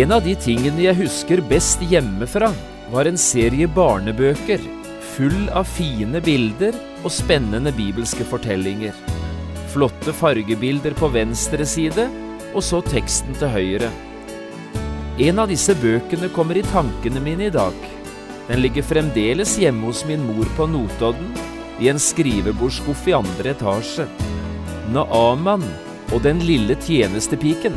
En av de tingene jeg husker best hjemmefra, var en serie barnebøker full av fine bilder og spennende bibelske fortellinger. Flotte fargebilder på venstre side, og så teksten til høyre. En av disse bøkene kommer i tankene mine i dag. Den ligger fremdeles hjemme hos min mor på Notodden, i en skrivebordsskuff i andre etasje. Naaman og den lille tjenestepiken.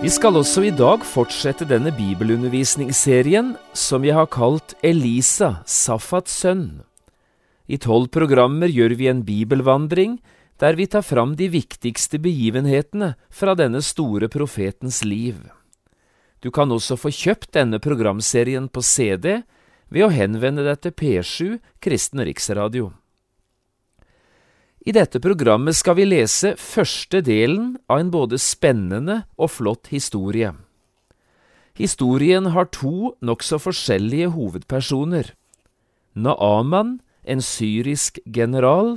Vi skal også i dag fortsette denne bibelundervisningsserien som jeg har kalt Elisa, Safats sønn. I tolv programmer gjør vi en bibelvandring der vi tar fram de viktigste begivenhetene fra denne store profetens liv. Du kan også få kjøpt denne programserien på CD ved å henvende deg til P7 Kristen Riksradio. I dette programmet skal vi lese første delen av en både spennende og flott historie. Historien har to nokså forskjellige hovedpersoner. Naaman, en syrisk general,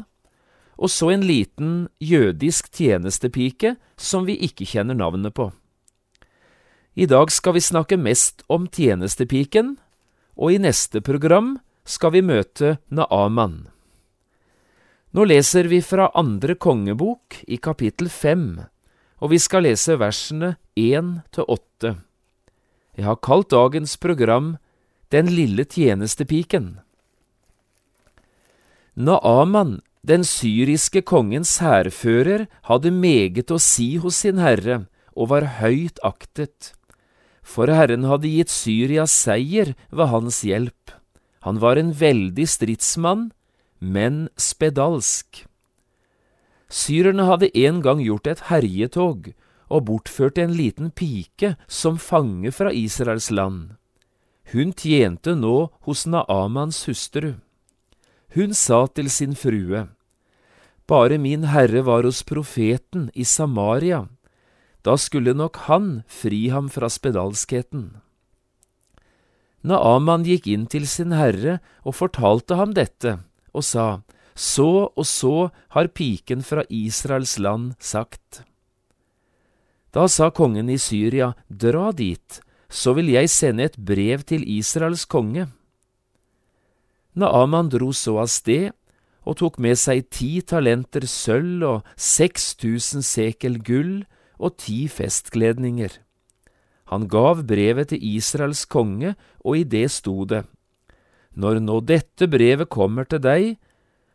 og så en liten jødisk tjenestepike som vi ikke kjenner navnet på. I dag skal vi snakke mest om tjenestepiken, og i neste program skal vi møte Naaman. Nå leser vi fra andre kongebok i kapittel fem, og vi skal lese versene én til åtte. Jeg har kalt dagens program Den lille tjenestepiken. Naaman, den syriske kongens hærfører, hadde meget å si hos sin herre og var høyt aktet. For Herren hadde gitt Syria seier ved hans hjelp. Han var en veldig stridsmann, men spedalsk. Syrerne hadde en gang gjort et herjetog og bortført en liten pike som fange fra Israels land. Hun tjente nå hos Naamans hustru. Hun sa til sin frue, Bare min herre var hos profeten i Samaria, da skulle nok han fri ham fra spedalskheten. Naaman gikk inn til sin herre og fortalte ham dette, og sa, Så og så har piken fra Israels land sagt. Da sa kongen i Syria, Dra dit, så vil jeg sende et brev til Israels konge. Naaman dro så av sted og tok med seg ti talenter sølv og seks tusen sekel gull og ti festkledninger. Han gav brevet til Israels konge, og i det sto det, Når nå dette brevet kommer til deg,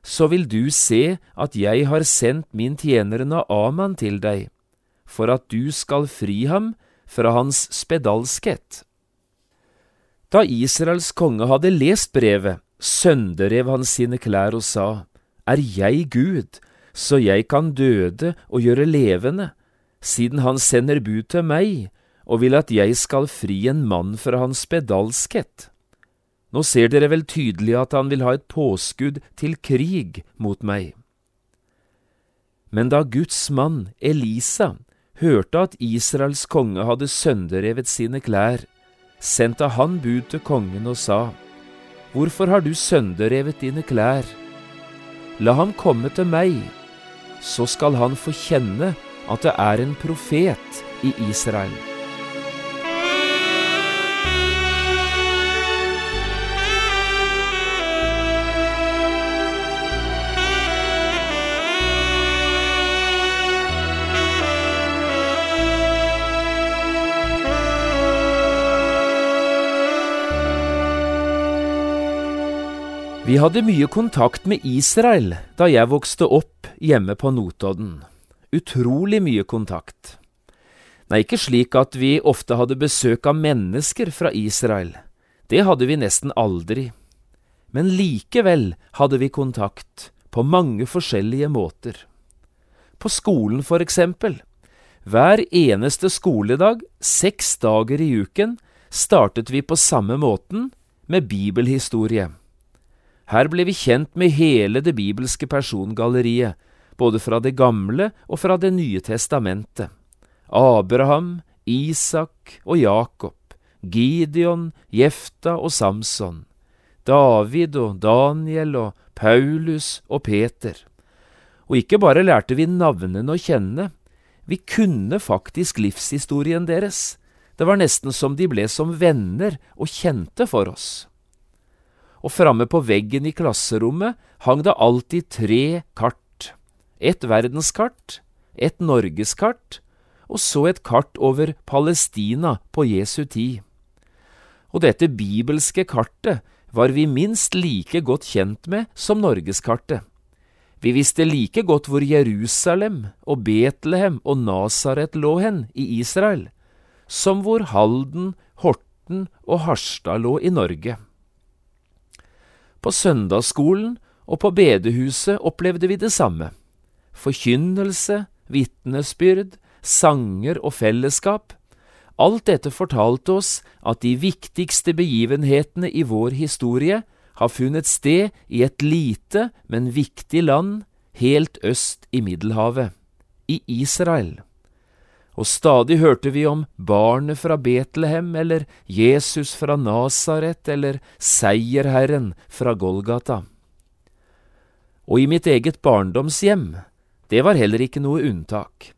så vil du se at jeg har sendt min tjener Naaman til deg, for at du skal fri ham fra hans spedalskhet. Da Israels konge hadde lest brevet, sønderrev han sine klær og sa, Er jeg Gud, så jeg kan døde og gjøre levende, siden han sender bud til meg og vil at jeg skal fri en mann fra hans spedalskhet? Nå ser dere vel tydelig at han vil ha et påskudd til krig mot meg. Men da Guds mann Elisa hørte at Israels konge hadde sønderrevet sine klær, sendte han bud til kongen og sa, Hvorfor har du sønderrevet dine klær? La ham komme til meg, så skal han få kjenne at det er en profet i Israel. Vi hadde mye kontakt med Israel da jeg vokste opp hjemme på Notodden. utrolig mye kontakt. Nei, ikke slik at vi ofte hadde besøk av mennesker fra Israel, det hadde vi nesten aldri, men likevel hadde vi kontakt på mange forskjellige måter. På skolen, for eksempel. Hver eneste skoledag, seks dager i uken, startet vi på samme måten, med bibelhistorie. Her ble vi kjent med hele det bibelske persongalleriet, både fra Det gamle og fra Det nye testamentet. Abraham, Isak og Jakob, Gideon, Jefta og Samson, David og Daniel og Paulus og Peter. Og ikke bare lærte vi navnene å kjenne, vi kunne faktisk livshistorien deres. Det var nesten som de ble som venner og kjente for oss. Og framme på veggen i klasserommet hang det alltid tre kart. Et verdenskart, et norgeskart og så et kart over Palestina på Jesu tid. Og dette bibelske kartet var vi minst like godt kjent med som norgeskartet. Vi visste like godt hvor Jerusalem og Betlehem og Nasaret lå hen i Israel, som hvor Halden, Horten og Harstad lå i Norge. På søndagsskolen og på bedehuset opplevde vi det samme. Forkynnelse, vitnesbyrd, sanger og fellesskap. Alt dette fortalte oss at de viktigste begivenhetene i vår historie har funnet sted i et lite, men viktig land helt øst i Middelhavet, i Israel. Og stadig hørte vi om barnet fra Betlehem, eller Jesus fra Nasaret, eller seierherren fra Golgata. Og i mitt eget barndomshjem, det var heller ikke noe unntak.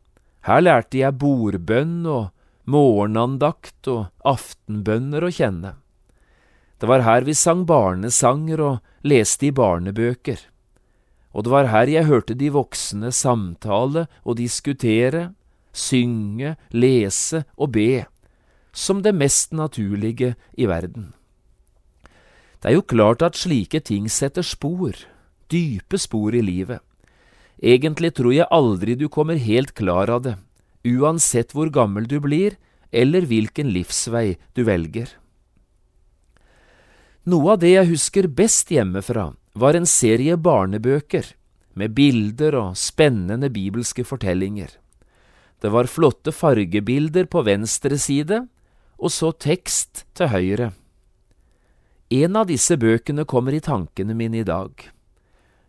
Her lærte jeg bordbønn og morgenandakt og aftenbønner å kjenne. Det var her vi sang barnesanger og leste i barnebøker. Og det var her jeg hørte de voksne samtale og diskutere, synge, lese og be, som det mest naturlige i verden. Det er jo klart at slike ting setter spor, dype spor i livet. Egentlig tror jeg aldri du kommer helt klar av det, uansett hvor gammel du blir, eller hvilken livsvei du velger. Noe av det jeg husker best hjemmefra, var en serie barnebøker med bilder og spennende bibelske fortellinger. Det var flotte fargebilder på venstre side, og så tekst til høyre. En av disse bøkene kommer i tankene mine i dag.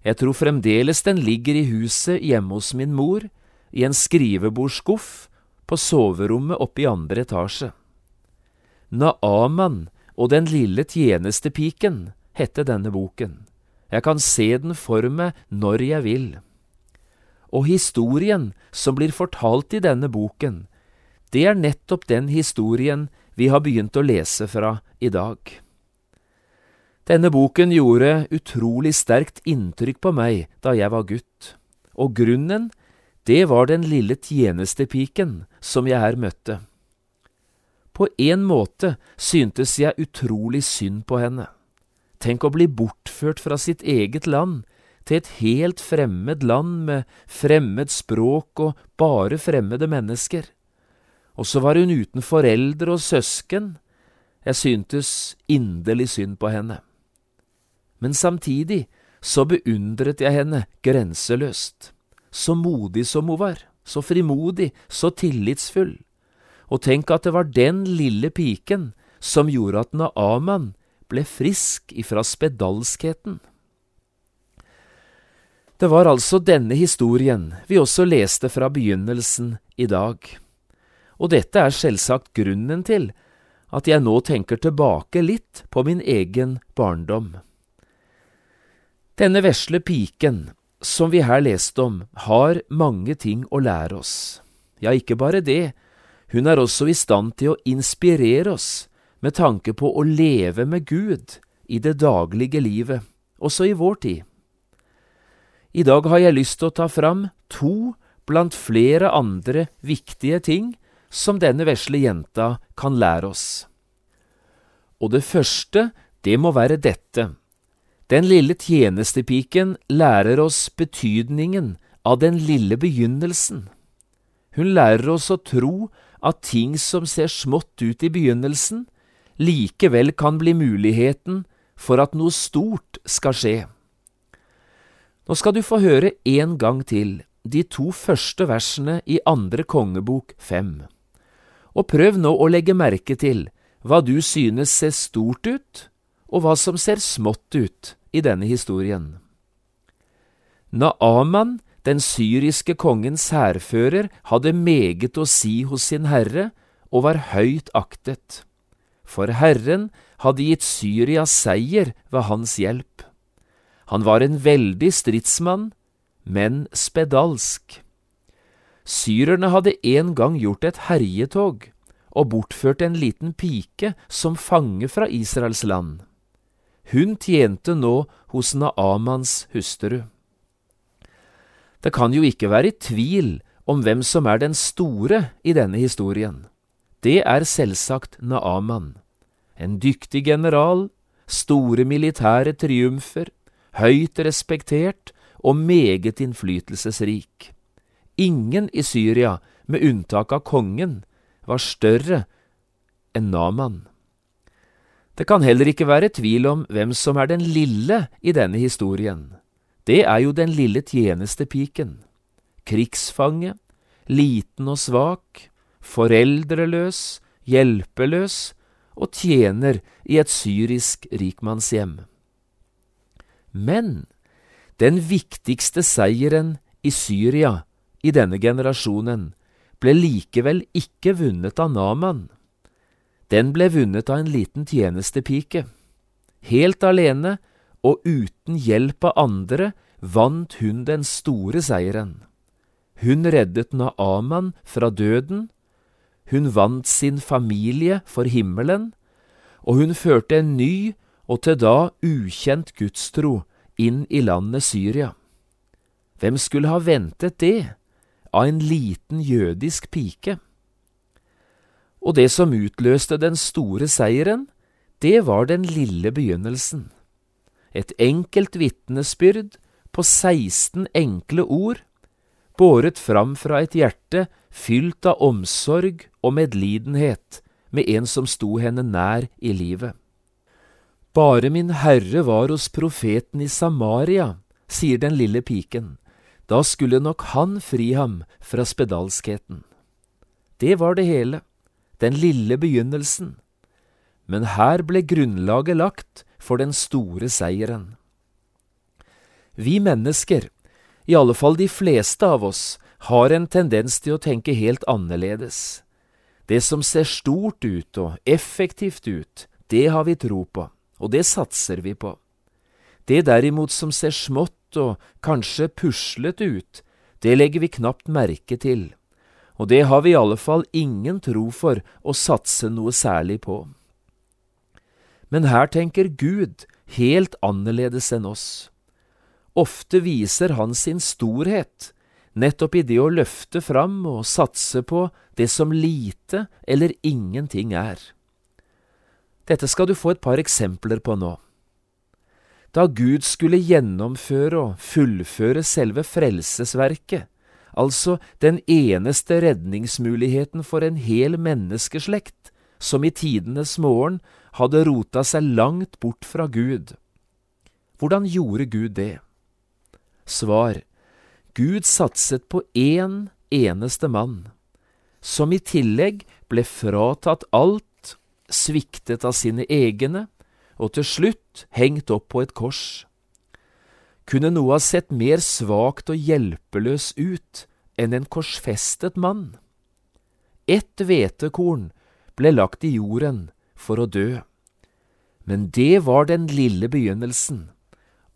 Jeg tror fremdeles den ligger i huset hjemme hos min mor, i en skrivebordsskuff på soverommet oppe i andre etasje. Naaman og den lille tjenestepiken hette denne boken. Jeg kan se den for meg når jeg vil. Og historien som blir fortalt i denne boken, det er nettopp den historien vi har begynt å lese fra i dag. Denne boken gjorde utrolig sterkt inntrykk på meg da jeg var gutt, og grunnen, det var den lille tjenestepiken som jeg her møtte. På en måte syntes jeg utrolig synd på henne. Tenk å bli bortført fra sitt eget land til et helt fremmed land med fremmed språk og bare fremmede mennesker. Og så var hun uten foreldre og søsken. Jeg syntes inderlig synd på henne men samtidig så beundret jeg henne grenseløst. Så modig som hun var, så frimodig, så tillitsfull. Og tenk at det var den lille piken som gjorde at Naaman ble frisk ifra spedalskheten. Det var altså denne historien vi også leste fra begynnelsen i dag. Og dette er selvsagt grunnen til at jeg nå tenker tilbake litt på min egen barndom. Denne vesle piken, som vi her leste om, har mange ting å lære oss. Ja, ikke bare det, hun er også i stand til å inspirere oss med tanke på å leve med Gud i det daglige livet, også i vår tid. I dag har jeg lyst til å ta fram to blant flere andre viktige ting som denne vesle jenta kan lære oss. Og det første, det må være dette. Den lille tjenestepiken lærer oss betydningen av den lille begynnelsen. Hun lærer oss å tro at ting som ser smått ut i begynnelsen, likevel kan bli muligheten for at noe stort skal skje. Nå skal du få høre en gang til de to første versene i andre kongebok fem, og prøv nå å legge merke til hva du synes ser stort ut, og hva som ser smått ut i denne historien. Naaman den syriske kongens hærfører hadde meget å si hos sin herre og var høyt aktet, for Herren hadde gitt Syria seier ved hans hjelp. Han var en veldig stridsmann, men spedalsk. Syrerne hadde en gang gjort et herjetog og bortført en liten pike som fange fra Israels land. Hun tjente nå hos Naamans hustru. Det kan jo ikke være tvil om hvem som er den store i denne historien. Det er selvsagt Naaman. En dyktig general, store militære triumfer, høyt respektert og meget innflytelsesrik. Ingen i Syria, med unntak av kongen, var større enn Naman. Det kan heller ikke være tvil om hvem som er den lille i denne historien det er jo den lille tjenestepiken. Krigsfange, liten og svak, foreldreløs, hjelpeløs og tjener i et syrisk rikmannshjem. Men den viktigste seieren i Syria i denne generasjonen ble likevel ikke vunnet av Naman. Den ble vunnet av en liten tjenestepike. Helt alene og uten hjelp av andre vant hun den store seieren. Hun reddet Naaman fra døden, hun vant sin familie for himmelen, og hun førte en ny og til da ukjent gudstro inn i landet Syria. Hvem skulle ha ventet det av en liten jødisk pike? Og det som utløste den store seieren, det var den lille begynnelsen et enkelt vitnesbyrd på 16 enkle ord, båret fram fra et hjerte fylt av omsorg og medlidenhet med en som sto henne nær i livet. Bare min Herre var hos profeten i Samaria, sier den lille piken, da skulle nok han fri ham fra spedalskheten. Det var det hele, den lille begynnelsen. Men her ble grunnlaget lagt for den store seieren. Vi mennesker, i alle fall de fleste av oss, har en tendens til å tenke helt annerledes. Det som ser stort ut og effektivt ut, det har vi tro på, og det satser vi på. Det derimot som ser smått og kanskje puslete ut, det legger vi knapt merke til, og det har vi i alle fall ingen tro for å satse noe særlig på. Men her tenker Gud helt annerledes enn oss. Ofte viser han sin storhet nettopp i det å løfte fram og satse på det som lite eller ingenting er. Dette skal du få et par eksempler på nå. Da Gud skulle gjennomføre og fullføre selve frelsesverket, altså den eneste redningsmuligheten for en hel menneskeslekt, som i tidenes morgen hadde rota seg langt bort fra Gud. Hvordan gjorde Gud det? Svar Gud satset på én eneste mann, som i tillegg ble fratatt alt, sviktet av sine egne og til slutt hengt opp på et kors. Kunne noe ha sett mer svakt og hjelpeløs ut enn en korsfestet mann? Ett hvetekorn ble lagt i jorden for å dø. Men det var den lille begynnelsen,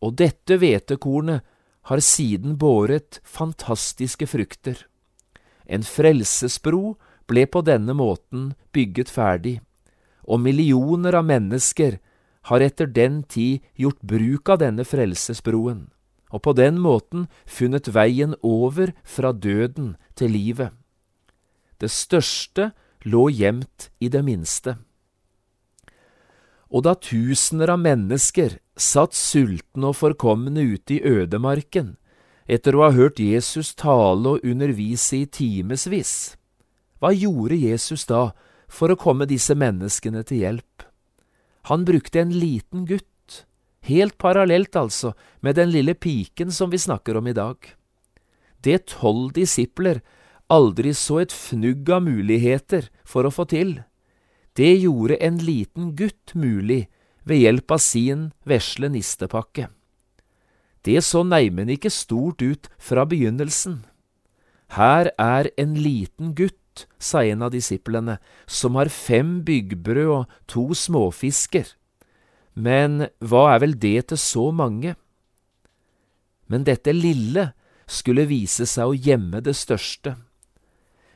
og dette hvetekornet har siden båret fantastiske frukter. En frelsesbro ble på denne måten bygget ferdig, og millioner av mennesker har etter den tid gjort bruk av denne frelsesbroen, og på den måten funnet veien over fra døden til livet. Det største lå gjemt i det minste. Og da tusener av mennesker satt sultne og forkomne ute i ødemarken, etter å ha hørt Jesus tale og undervise i timevis. Hva gjorde Jesus da for å komme disse menneskene til hjelp? Han brukte en liten gutt, helt parallelt altså med den lille piken som vi snakker om i dag. Det tolv disipler aldri så et fnugg av muligheter for å få til, det gjorde en liten gutt mulig ved hjelp av sin vesle nistepakke. Det så neimen ikke stort ut fra begynnelsen. Her er en liten gutt, sa en av disiplene, som har fem byggbrød og to småfisker. Men hva er vel det til så mange? Men dette lille skulle vise seg å gjemme det største.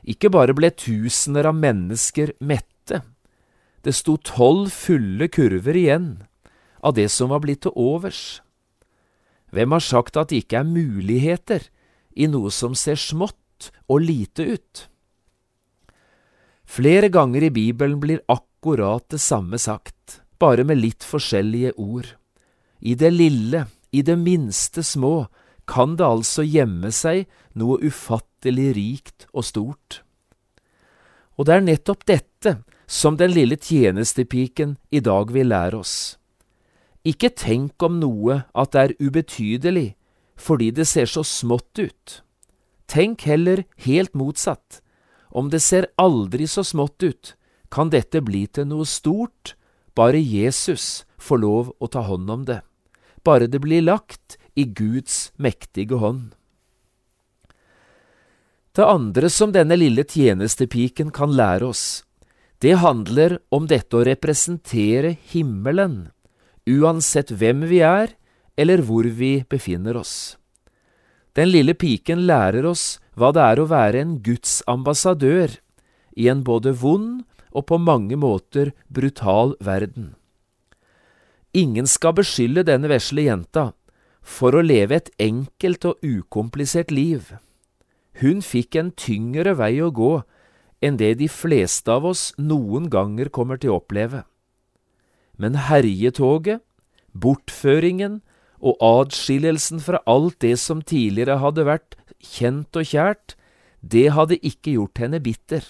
Ikke bare ble tusener av mennesker mette, det sto tolv fulle kurver igjen av det som var blitt til overs. Hvem har sagt at det ikke er muligheter i noe som ser smått og lite ut? Flere ganger i Bibelen blir akkurat det samme sagt, bare med litt forskjellige ord. I det lille, i det minste små, kan det altså gjemme seg noe ufattelig rikt og stort. Og det er nettopp dette som den lille tjenestepiken i dag vil lære oss. Ikke tenk om noe at det er ubetydelig fordi det ser så smått ut. Tenk heller helt motsatt. Om det ser aldri så smått ut, kan dette bli til noe stort, bare Jesus får lov å ta hånd om det, bare det blir lagt i Guds mektige hånd. Det andre som denne lille tjenestepiken kan lære oss, det handler om dette å representere himmelen, uansett hvem vi er eller hvor vi befinner oss. Den lille piken lærer oss hva det er å være en Guds ambassadør i en både vond og på mange måter brutal verden. Ingen skal beskylde denne vesle jenta for å leve et enkelt og ukomplisert liv. Hun fikk en tyngre vei å gå enn det de fleste av oss noen ganger kommer til å oppleve. Men herjetoget, bortføringen og adskillelsen fra alt det som tidligere hadde vært kjent og kjært, det hadde ikke gjort henne bitter.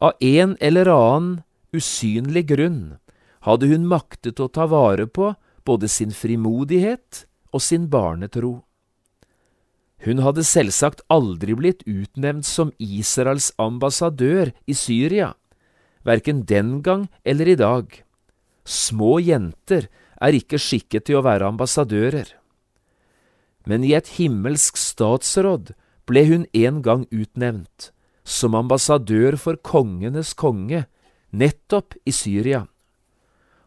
Av en eller annen usynlig grunn hadde hun maktet å ta vare på både sin frimodighet og sin barnetro. Hun hadde selvsagt aldri blitt utnevnt som Israels ambassadør i Syria, verken den gang eller i dag. Små jenter er ikke skikket til å være ambassadører. Men i et himmelsk statsråd ble hun en gang utnevnt, som ambassadør for kongenes konge, nettopp i Syria.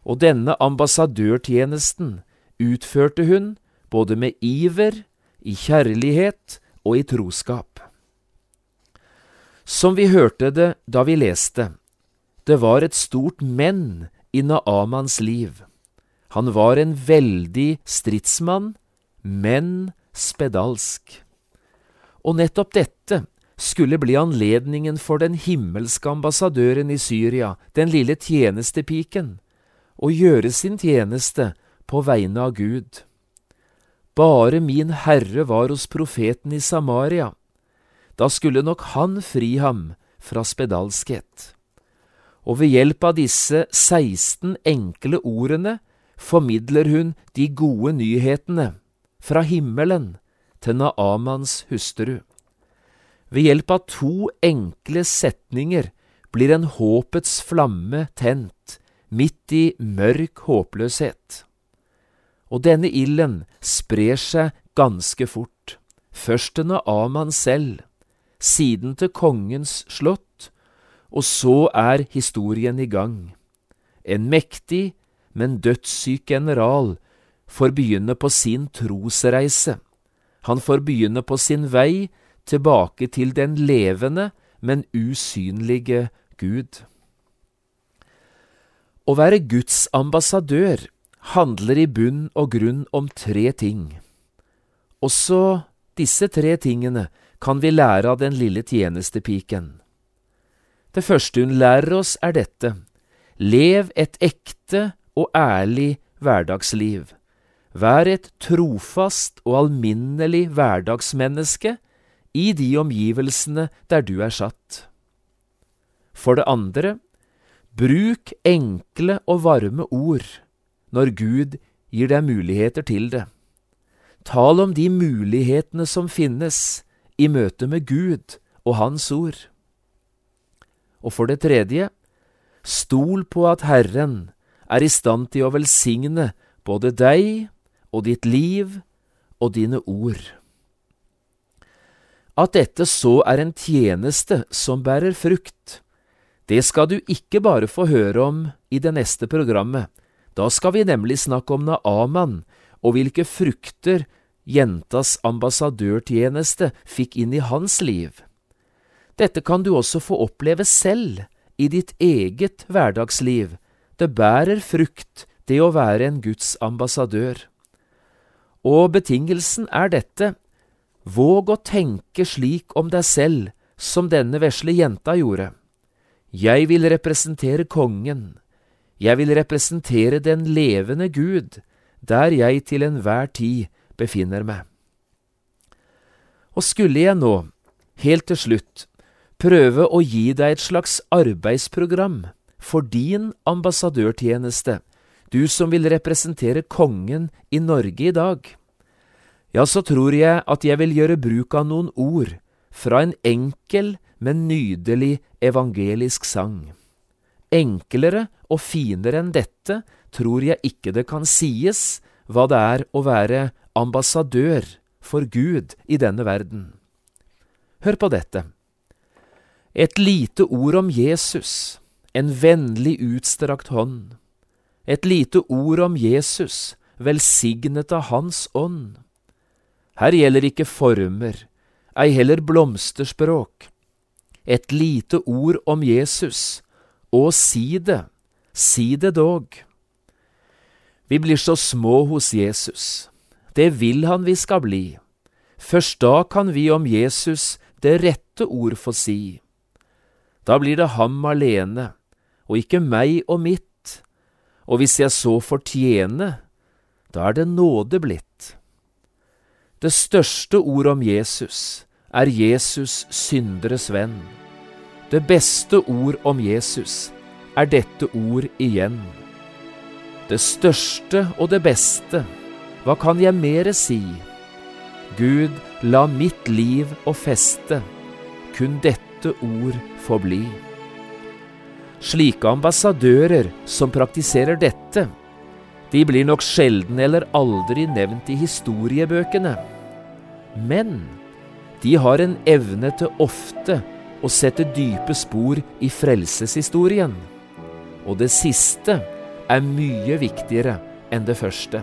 Og denne ambassadørtjenesten utførte hun både med iver i kjærlighet og i troskap. Som vi hørte det da vi leste, det var et stort men i Naamans liv. Han var en veldig stridsmann, men spedalsk. Og nettopp dette skulle bli anledningen for den himmelske ambassadøren i Syria, den lille tjenestepiken, å gjøre sin tjeneste på vegne av Gud. Bare min Herre var hos profeten i Samaria. Da skulle nok han fri ham fra spedalskhet. Og ved hjelp av disse 16 enkle ordene formidler hun de gode nyhetene fra himmelen til Naamans hustru. Ved hjelp av to enkle setninger blir en håpets flamme tent midt i mørk håpløshet. Og denne ilden sprer seg ganske fort, først til Naaman selv, siden til kongens slott, og så er historien i gang. En mektig, men dødssyk general får begynne på sin trosreise. Han får begynne på sin vei tilbake til den levende, men usynlige Gud. Å være Guds ambassadør handler i bunn og grunn om tre ting. Også disse tre tingene kan vi lære av den lille tjenestepiken. Det første hun lærer oss, er dette. Lev et ekte og ærlig hverdagsliv. Vær et trofast og alminnelig hverdagsmenneske i de omgivelsene der du er satt. For det andre, bruk enkle og varme ord når Gud gir deg muligheter til det. Tal om de mulighetene som finnes i møte med Gud og Hans ord. Og for det tredje, stol på at Herren er i stand til å velsigne både deg og ditt liv og dine ord. At dette så er en tjeneste som bærer frukt, det skal du ikke bare få høre om i det neste programmet. Da skal vi nemlig snakke om Naaman og hvilke frukter jentas ambassadørtjeneste fikk inn i hans liv. Dette kan du også få oppleve selv i ditt eget hverdagsliv. Det bærer frukt, det å være en Guds ambassadør. Og betingelsen er dette, våg å tenke slik om deg selv som denne vesle jenta gjorde. Jeg vil representere kongen, jeg vil representere den levende Gud, der jeg til enhver tid befinner meg. Og skulle jeg nå, helt til slutt, prøve å gi deg et slags arbeidsprogram for din ambassadørtjeneste, du som vil representere kongen i Norge i dag, ja, så tror jeg at jeg vil gjøre bruk av noen ord fra en enkel, men nydelig evangelisk sang. Enklere og finere enn dette tror jeg ikke det kan sies hva det er å være ambassadør for Gud i denne verden. Hør på dette. Et lite ord om Jesus, en vennlig utstrakt hånd. Et lite ord om Jesus, velsignet av Hans ånd. Her gjelder ikke former, ei heller blomsterspråk. Et lite ord om Jesus, og si det, si det dog. Vi blir så små hos Jesus. Det vil han vi skal bli. Først da kan vi om Jesus det rette ord få si. Da blir det ham alene, og ikke meg og mitt, og hvis jeg så fortjene, da er det nåde blitt. Det største ord om Jesus er Jesus synderes venn. Det beste ord om Jesus er dette ord igjen. Det største og det beste, hva kan jeg mere si? Gud, la mitt liv og feste kun dette ord forbli. bli. Slike ambassadører som praktiserer dette, de blir nok sjelden eller aldri nevnt i historiebøkene. Men de har en evne til ofte å sette dype spor i frelseshistorien. Og det siste er mye viktigere enn det første.